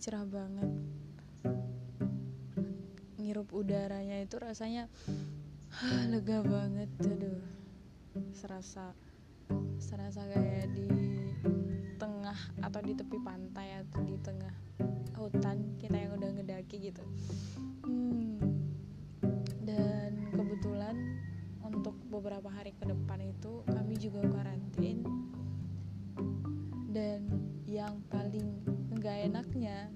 cerah banget. Ngirup udaranya itu rasanya lega banget. Aduh serasa serasa kayak di tengah atau di tepi pantai atau di tengah hutan kita yang udah ngedaki gitu. Hmm. dan kebetulan untuk beberapa hari ke depan itu kami juga karantin. Dan yang paling enaknya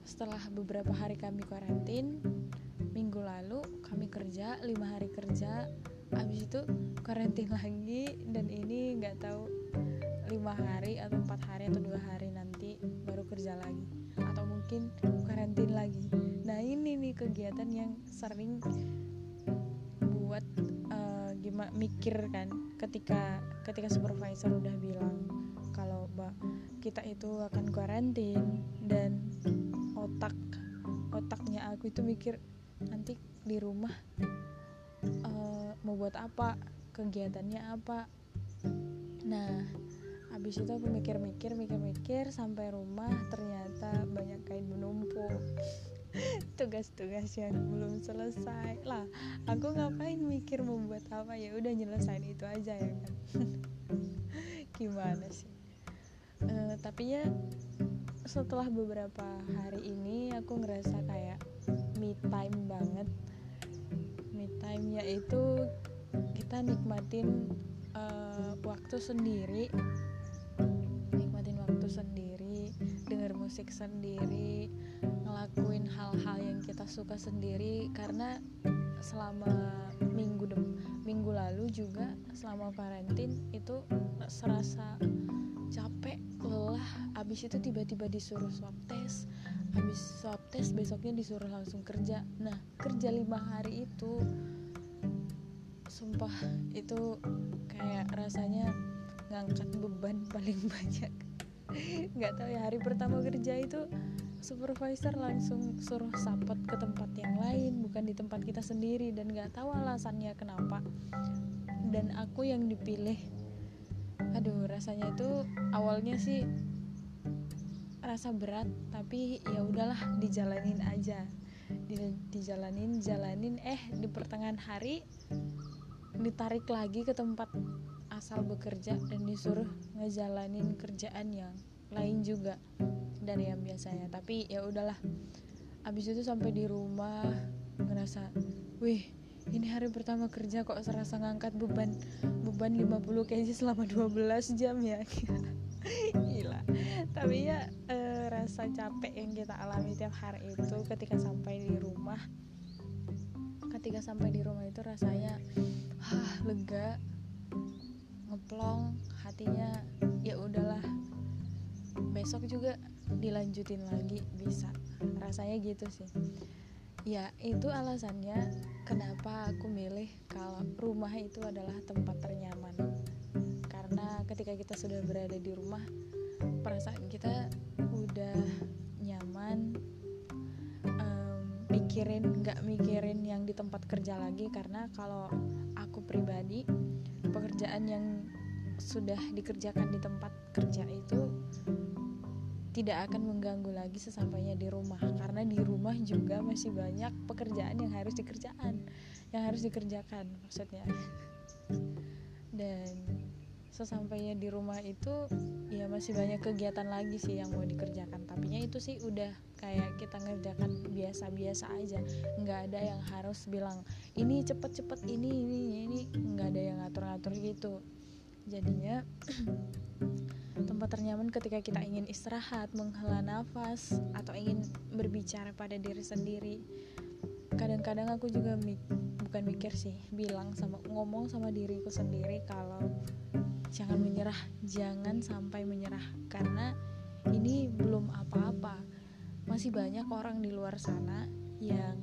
setelah beberapa hari kami karantin minggu lalu kami kerja lima hari kerja. Habis itu karantin lagi dan ini nggak tahu lima hari atau empat hari atau dua hari nanti baru kerja lagi atau mungkin karantin lagi. Nah ini nih kegiatan yang sering buat uh, gimana mikir kan ketika ketika supervisor udah bilang kalau kita itu akan karantin dan otak otaknya aku itu mikir nanti di rumah uh, mau buat apa kegiatannya apa? Nah habis itu aku mikir-mikir mikir-mikir sampai rumah ternyata banyak kain menumpuk. Tugas-tugas yang belum selesai. Lah aku ngapain mikir membuat apa? Ya udah nyelesain itu aja ya kan? Gimana sih uh, tapi ya setelah beberapa hari ini aku ngerasa kayak me time banget. Me time yaitu kita nikmatin uh, waktu sendiri. Nikmatin waktu sendiri denger musik sendiri ngelakuin hal-hal yang kita suka sendiri. Karena selama minggu minggu lalu juga selama karantin itu serasa capek lelah. Abis itu tiba-tiba disuruh swab test. Habis swab test besoknya disuruh langsung kerja. Nah kerja lima hari itu sumpah itu kayak rasanya ngangkat beban paling banyak. Nggak tahu ya hari pertama kerja itu supervisor langsung suruh sapot ke tempat yang lain bukan di tempat kita sendiri. Dan nggak tahu alasannya kenapa. Dan aku yang dipilih aduh rasanya itu awalnya sih rasa berat tapi ya udahlah dijalanin aja. Di, dijalanin jalanin eh di pertengahan hari ditarik lagi ke tempat asal bekerja dan disuruh ngejalanin kerjaan yang lain juga dari yang biasanya. Tapi ya udahlah abis itu sampai di rumah ngerasa wih ini hari pertama kerja kok serasa ngangkat beban beban 50 kg selama 12 jam ya. Gila. Tapi ya e, rasa capek yang kita alami tiap hari itu ketika sampai di rumah. Ketika sampai di rumah itu rasanya ah lega ngeplong hatinya ya udahlah. Besok juga dilanjutin lagi bisa. Rasanya gitu sih ya itu alasannya kenapa aku milih kalau rumah itu adalah tempat ternyaman. Karena ketika kita sudah berada di rumah perasaan kita udah nyaman um, mikirin nggak mikirin yang di tempat kerja lagi. Karena kalau aku pribadi pekerjaan yang sudah dikerjakan di tempat kerja itu tidak akan mengganggu lagi sesampainya di rumah. Karena di rumah juga masih banyak pekerjaan yang harus dikerjakan yang harus dikerjakan maksudnya. Dan sesampainya di rumah itu ya masih banyak kegiatan lagi sih yang mau dikerjakan. Tapi itu sih udah kayak kita ngerjakan biasa-biasa aja. Nggak ada yang harus bilang ini cepet-cepet ini ini ini. Nggak ada yang ngatur-ngatur gitu. Jadinya tempat ternyaman ketika kita ingin istirahat, menghela nafas, atau ingin berbicara pada diri sendiri. Kadang-kadang aku juga mik bukan mikir sih, bilang sama ngomong sama diriku sendiri kalau jangan menyerah, jangan sampai menyerah karena ini belum apa-apa. Masih banyak orang di luar sana yang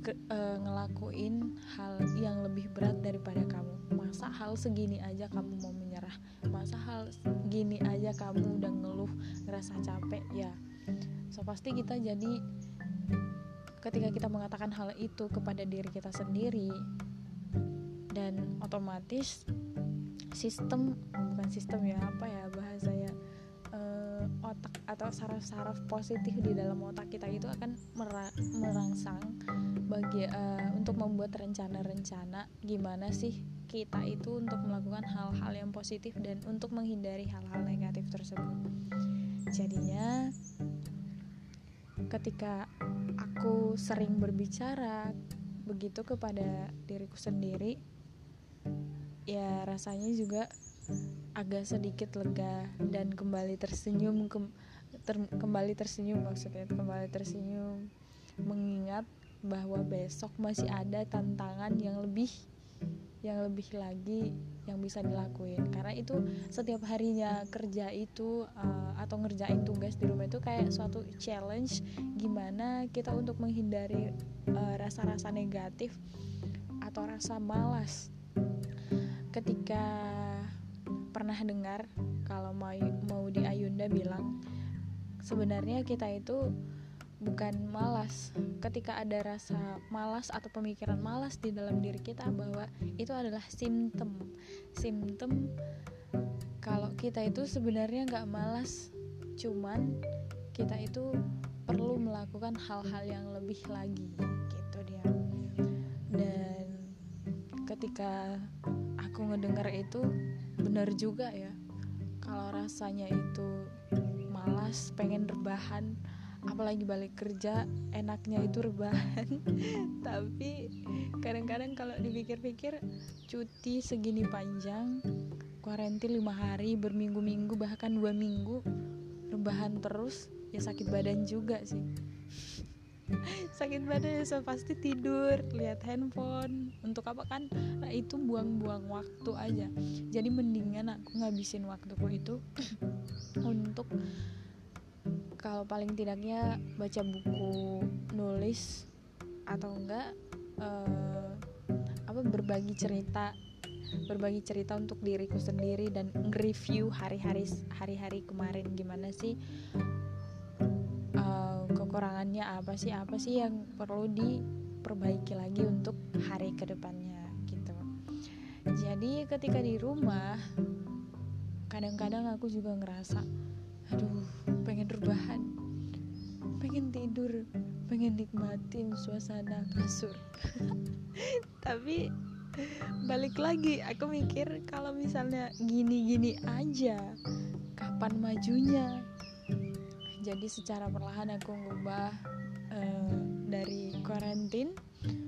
nge uh, ngelakuin hal yang lebih berat daripada kamu. Masa hal segini aja kamu mau menyerah? Masa hal gini aja kamu udah ngeluh, ngerasa capek ya? So pasti kita jadi ketika kita mengatakan hal itu kepada diri kita sendiri dan otomatis sistem bukan sistem ya apa ya bahasanya otak atau saraf-saraf positif di dalam otak kita itu akan merangsang bagi uh, untuk membuat rencana-rencana gimana sih kita itu untuk melakukan hal-hal yang positif dan untuk menghindari hal-hal negatif tersebut. Jadinya ketika aku sering berbicara begitu kepada diriku sendiri ya rasanya juga agak sedikit lega dan kembali tersenyum ke, ter, kembali tersenyum maksudnya kembali tersenyum mengingat bahwa besok masih ada tantangan yang lebih yang lebih lagi yang bisa dilakuin. Karena itu setiap harinya kerja itu uh, atau ngerjain tugas di rumah itu kayak suatu challenge gimana kita untuk menghindari eh, rasa-rasa uh, negatif atau rasa malas ketika pernah dengar kalau mau mau di Ayunda bilang sebenarnya kita itu bukan malas. Ketika ada rasa malas atau pemikiran malas di dalam diri kita bahwa itu adalah simptom. Simptom kalau kita itu sebenarnya nggak malas cuman kita itu perlu melakukan hal-hal yang lebih lagi gitu dia. Dan ketika aku ngedengar itu benar juga ya. Kalau rasanya itu malas pengen rebahan apalagi balik kerja enaknya itu rebahan. Tapi kadang-kadang kalau dipikir-pikir cuti segini panjang kuarantin lima hari berminggu-minggu bahkan dua minggu rebahan terus ya sakit badan juga sih sakit badan so pasti tidur lihat handphone. Untuk apa kan? Nah itu buang-buang waktu aja. Jadi mendingan aku ngabisin waktuku itu untuk kalau paling tidaknya baca buku nulis atau enggak uh, apa berbagi cerita berbagi cerita untuk diriku sendiri dan nge-review hari-hari hari-hari kemarin. Gimana sih kekurangannya apa sih? Apa sih yang perlu diperbaiki lagi untuk hari ke depannya gitu. Jadi ketika di rumah kadang-kadang aku juga ngerasa aduh pengen rebahan pengen tidur pengen nikmatin suasana kasur. Tapi balik lagi aku mikir kalau misalnya gini-gini aja kapan majunya jadi secara perlahan aku ngubah uh, dari karantin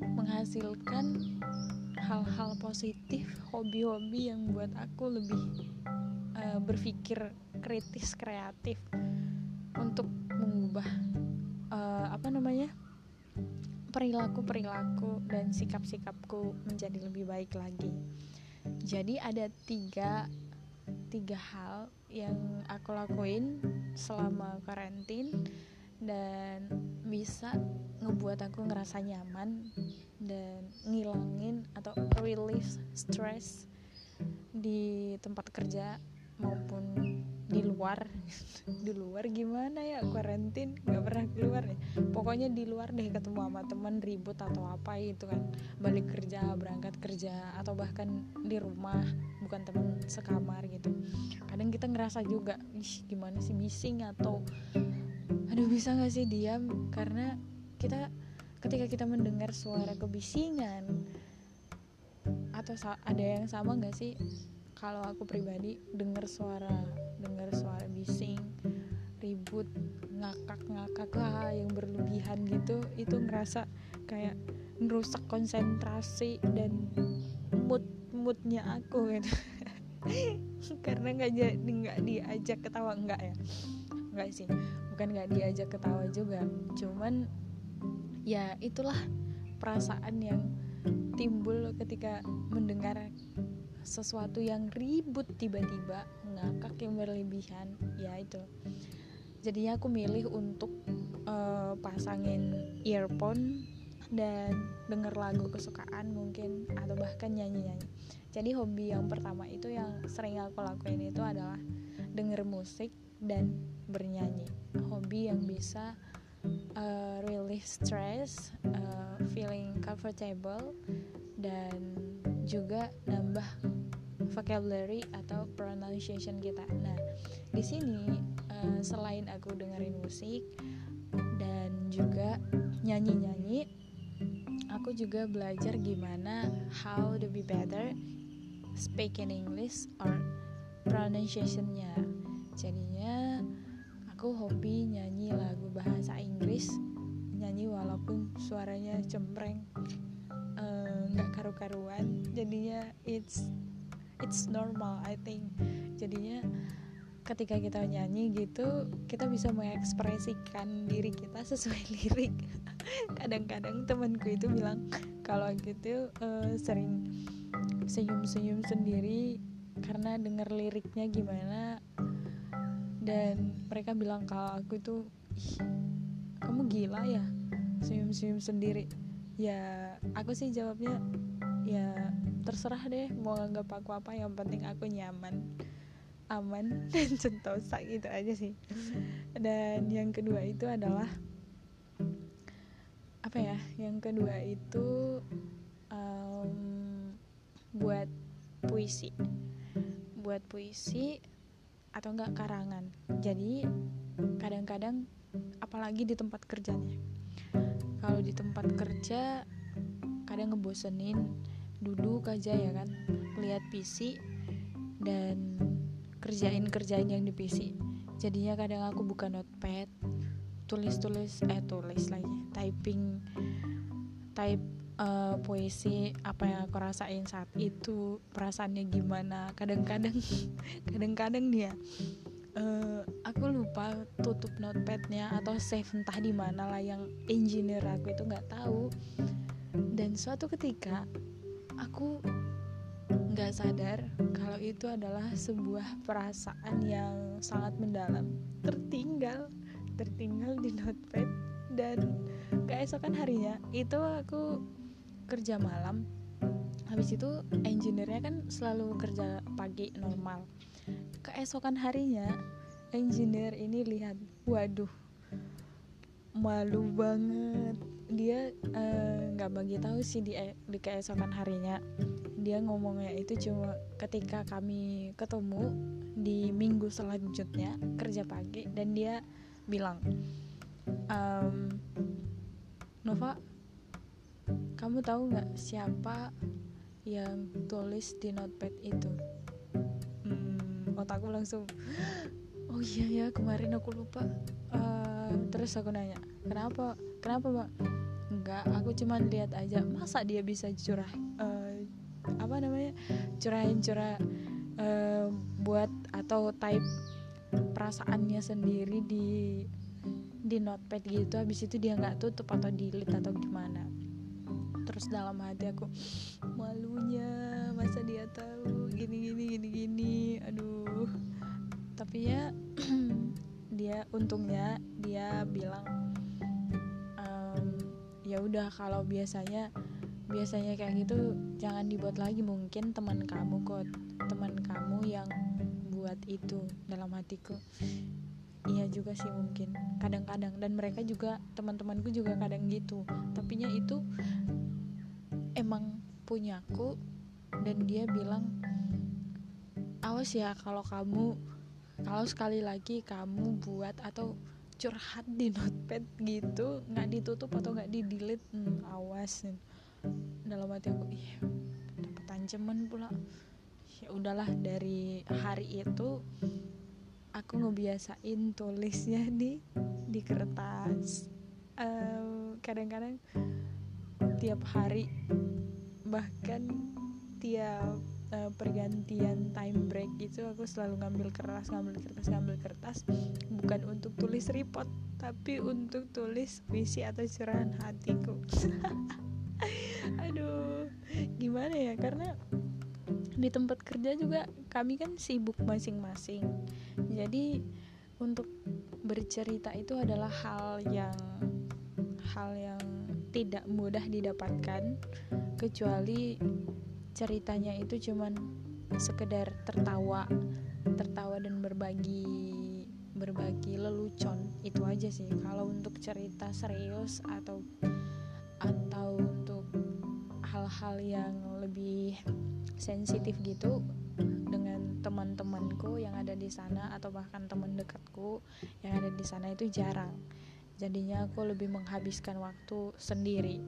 menghasilkan hal-hal positif hobi-hobi yang buat aku lebih uh, berpikir kritis kreatif untuk mengubah uh, apa namanya perilaku perilaku dan sikap sikapku menjadi lebih baik lagi. Jadi ada tiga tiga hal yang aku lakuin selama karantin dan bisa ngebuat aku ngerasa nyaman dan ngilangin atau relief stress di tempat kerja maupun di luar. Di luar gimana ya? Karantin nggak pernah keluar deh. Pokoknya di luar deh ketemu sama teman ribut atau apa itu kan. Balik kerja berangkat kerja atau bahkan di rumah bukan teman sekamar gitu. Kadang kita ngerasa juga ih gimana sih missing atau aduh bisa nggak sih diam? Karena kita ketika kita mendengar suara kebisingan atau ada yang sama nggak sih? Kalau aku pribadi dengar suara dengar suara bising ribut ngakak-ngakak lah yang berlebihan gitu itu ngerasa kayak ngerusak konsentrasi dan mood moodnya aku gitu. Karena nggak jadi nggak diajak ketawa enggak ya? Enggak sih. Bukan nggak diajak ketawa juga cuman ya itulah perasaan yang timbul ketika mendengar sesuatu yang ribut tiba-tiba ngakak yang berlebihan. Ya itu. Jadinya aku milih untuk uh, pasangin earphone dan denger lagu kesukaan mungkin atau bahkan nyanyi-nyanyi. Jadi hobi yang pertama itu yang sering aku lakuin itu adalah denger musik dan bernyanyi. Hobi yang bisa uh, relief stress uh, feeling comfortable dan juga nambah vocabulary atau pronunciation kita. Nah, di sini uh, selain aku dengerin musik dan juga nyanyi-nyanyi aku juga belajar gimana how to be better speaking English or pronunciationnya jadinya aku hobi nyanyi lagu bahasa Inggris nyanyi walaupun suaranya cempreng eh, nggak karu-karuan jadinya it's it's normal I think. Jadinya ketika kita nyanyi gitu kita bisa mengekspresikan diri kita sesuai lirik. Kadang-kadang temanku itu bilang kalau gitu uh, sering senyum-senyum sendiri karena denger liriknya gimana. Dan mereka bilang kalau aku itu ih kamu gila ya senyum-senyum sendiri. Ya aku sih jawabnya ya terserah deh mau nganggap aku apa yang penting aku nyaman aman dan sentosa gitu aja sih. Dan yang kedua itu adalah apa ya yang kedua itu um, buat puisi. Buat puisi atau enggak karangan. Jadi kadang-kadang apalagi di tempat kerjanya. Kalau di tempat kerja kadang ngebosenin duduk aja ya kan lihat PC dan kerjain kerjain yang di PC jadinya kadang aku buka notepad tulis-tulis eh tulis lagi typing type uh, puisi apa yang aku rasain saat itu perasaannya gimana. Kadang-kadang kadang-kadang dia uh, aku lupa tutup notepadnya atau save entah di mana lah yang engineer aku itu nggak tahu. Dan suatu ketika aku nggak sadar kalau itu adalah sebuah perasaan yang sangat mendalam. Tertinggal tertinggal di notepad dan keesokan harinya itu aku kerja malam. Habis itu engineer-nya kan selalu kerja pagi normal. Keesokan harinya engineer ini lihat waduh malu banget dia eh, nggak uh, bagi tahu sih di di keesokan harinya. Dia ngomongnya itu cuma ketika kami ketemu di minggu selanjutnya kerja pagi dan dia bilang um, Nova kamu tahu nggak siapa yang tulis di notepad itu? Hmm, otakku langsung oh iya ya kemarin aku lupa. Uh, terus aku nanya kenapa? Kenapa mbak enggak aku cuma lihat aja. Masa dia bisa curah uh, apa namanya curahin curah uh, buat atau type perasaannya sendiri di di notepad gitu habis itu dia nggak tutup atau delete atau gimana? Terus dalam hati aku malunya masa dia tahu? Gini gini gini gini aduh tapi ya dia untungnya dia bilang um, ya udah kalau biasanya biasanya kayak gitu jangan dibuat lagi. Mungkin teman kamu kok teman kamu yang buat itu dalam hatiku. Iya juga sih mungkin kadang-kadang. Dan mereka juga teman-temanku juga kadang gitu. Tapi nya itu emang punyaku dan dia bilang awas ya kalau kamu kalau sekali lagi kamu buat atau curhat di notepad gitu nggak ditutup atau nggak di delete hmm, awas. Dalam hati aku ih dapat ancaman pula. Ya udahlah dari hari itu aku ngebiasain tulisnya di di kertas. Kadang-kadang uh, tiap hari bahkan tiap uh, pergantian time break itu aku selalu ngambil kertas ngambil kertas ngambil kertas. Bukan untuk tulis report tapi untuk tulis visi atau curahan hatiku. Aduh gimana ya? Karena di tempat kerja juga kami kan sibuk masing-masing. Jadi untuk bercerita itu adalah hal yang hal yang tidak mudah didapatkan. Kecuali ceritanya itu cuman sekedar tertawa tertawa dan berbagi berbagi lelucon. Itu aja sih. Kalau untuk cerita serius atau atau untuk hal-hal yang lebih sensitif gitu dengan teman-temanku yang ada di sana atau bahkan teman dekatku yang ada di sana itu jarang. Jadinya aku lebih menghabiskan waktu sendiri.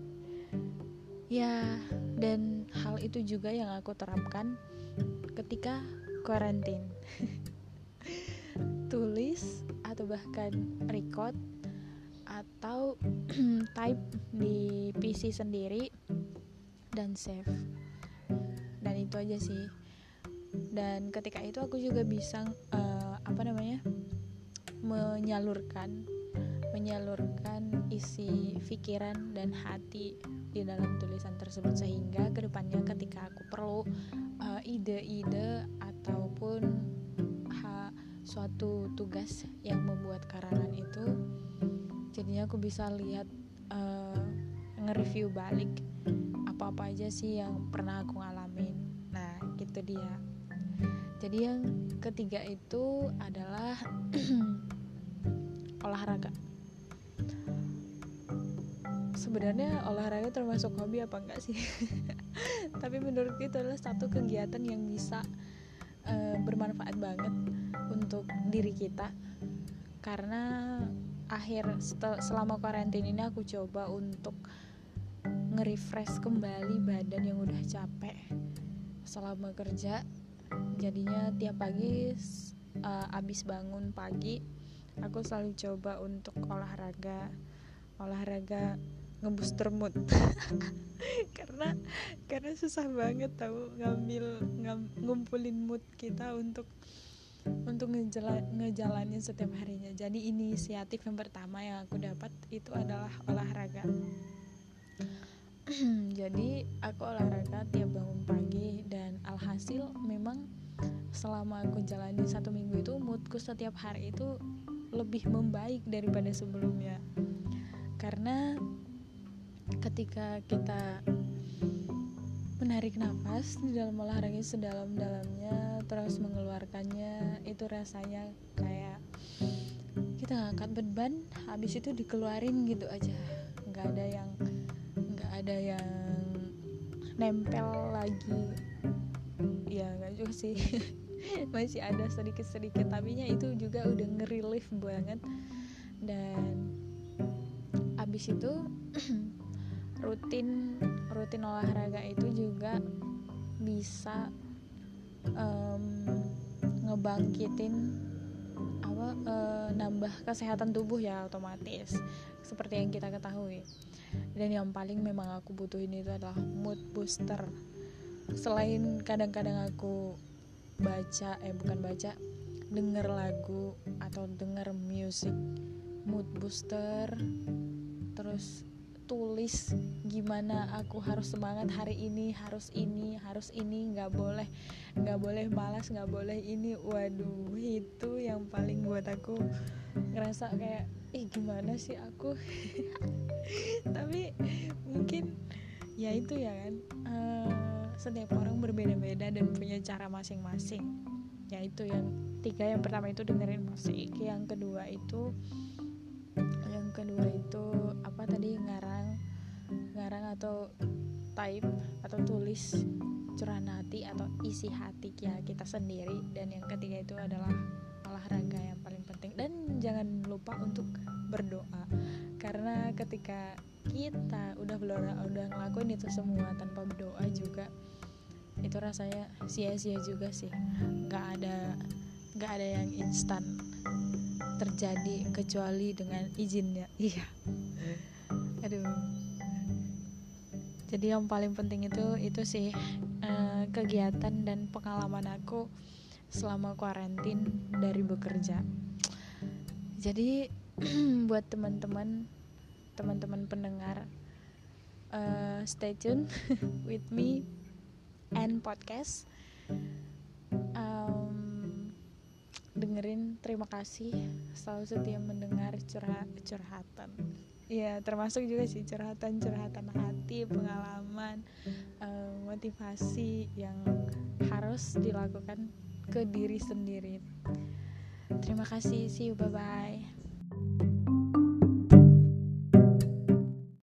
Ya dan hal itu juga yang aku terapkan ketika karantin tulis atau bahkan record atau type di PC sendiri dan save. Dan itu aja sih. Dan ketika itu aku juga bisa uh, apa namanya menyalurkan menyalurkan isi pikiran dan hati di dalam tulisan tersebut sehingga ke depannya ketika aku perlu uh, ide-ide ataupun ha, suatu tugas yang membuat karangan itu jadinya aku bisa lihat uh, nge-review balik apa-apa aja sih yang pernah aku ngalamin. Nah gitu dia. Jadi yang ketiga itu adalah olahraga sebenarnya olahraga termasuk hobi apa enggak sih? Tapi menurut itu adalah satu kegiatan yang bisa uh, bermanfaat banget untuk diri kita. Karena akhir selama karantina ini aku coba untuk nge-refresh kembali badan yang udah capek. Selama kerja jadinya tiap pagi uh, abis bangun pagi aku selalu coba untuk olahraga. Olahraga ngebooster mood karena karena susah banget tahu ngambil ngam, ngumpulin mood kita untuk untuk ngejala, ngejalanin setiap harinya. Jadi inisiatif yang pertama yang aku dapat itu adalah olahraga. Jadi aku olahraga tiap bangun pagi dan alhasil memang selama aku jalani satu minggu itu moodku setiap hari itu lebih membaik daripada sebelumnya. Karena ketika kita menarik nafas di dalam olahraga sedalam-dalamnya terus mengeluarkannya itu rasanya kayak kita ngangkat beban habis itu dikeluarin gitu aja. Nggak ada yang ada yang nempel lagi. Ya nggak juga sih. Masih ada sedikit-sedikit tapi nya itu juga udah ngerelief banget. Dan abis itu rutin rutin olahraga itu juga bisa um, ngebangkitin apa uh, nambah kesehatan tubuh ya otomatis. Seperti yang kita ketahui. Dan yang paling memang aku butuhin itu adalah mood booster. Selain kadang-kadang aku baca eh bukan baca denger lagu atau denger musik mood booster terus tulis gimana aku harus semangat hari ini harus ini harus ini nggak boleh nggak boleh malas nggak boleh ini. Waduh itu yang paling buat aku ngerasa kayak ih gimana sih aku? Tapi mungkin ya itu ya kan uh, setiap orang berbeda-beda dan punya cara masing-masing. Ya itu yang tiga yang pertama itu dengerin musik yang kedua itu kedua itu apa tadi ngarang ngarang atau type atau tulis curahan hati atau isi hati ya kita sendiri. Dan yang ketiga itu adalah olahraga yang paling penting. Dan jangan lupa untuk berdoa. Karena ketika kita udah berdoa udah ngelakuin itu semua tanpa berdoa juga itu rasanya sia-sia juga sih. Nggak ada nggak ada yang instan terjadi kecuali dengan izinnya. Iya. Aduh. Jadi yang paling penting itu itu sih uh, kegiatan dan pengalaman aku selama karantin dari bekerja. Jadi buat teman-teman teman-teman pendengar uh, stay tune with me and podcast dengerin terima kasih. Selalu setia mendengar curhat curhatan. Ya termasuk juga sih curhatan curhatan hati pengalaman uh, motivasi yang harus dilakukan ke diri sendiri. Terima kasih see you bye bye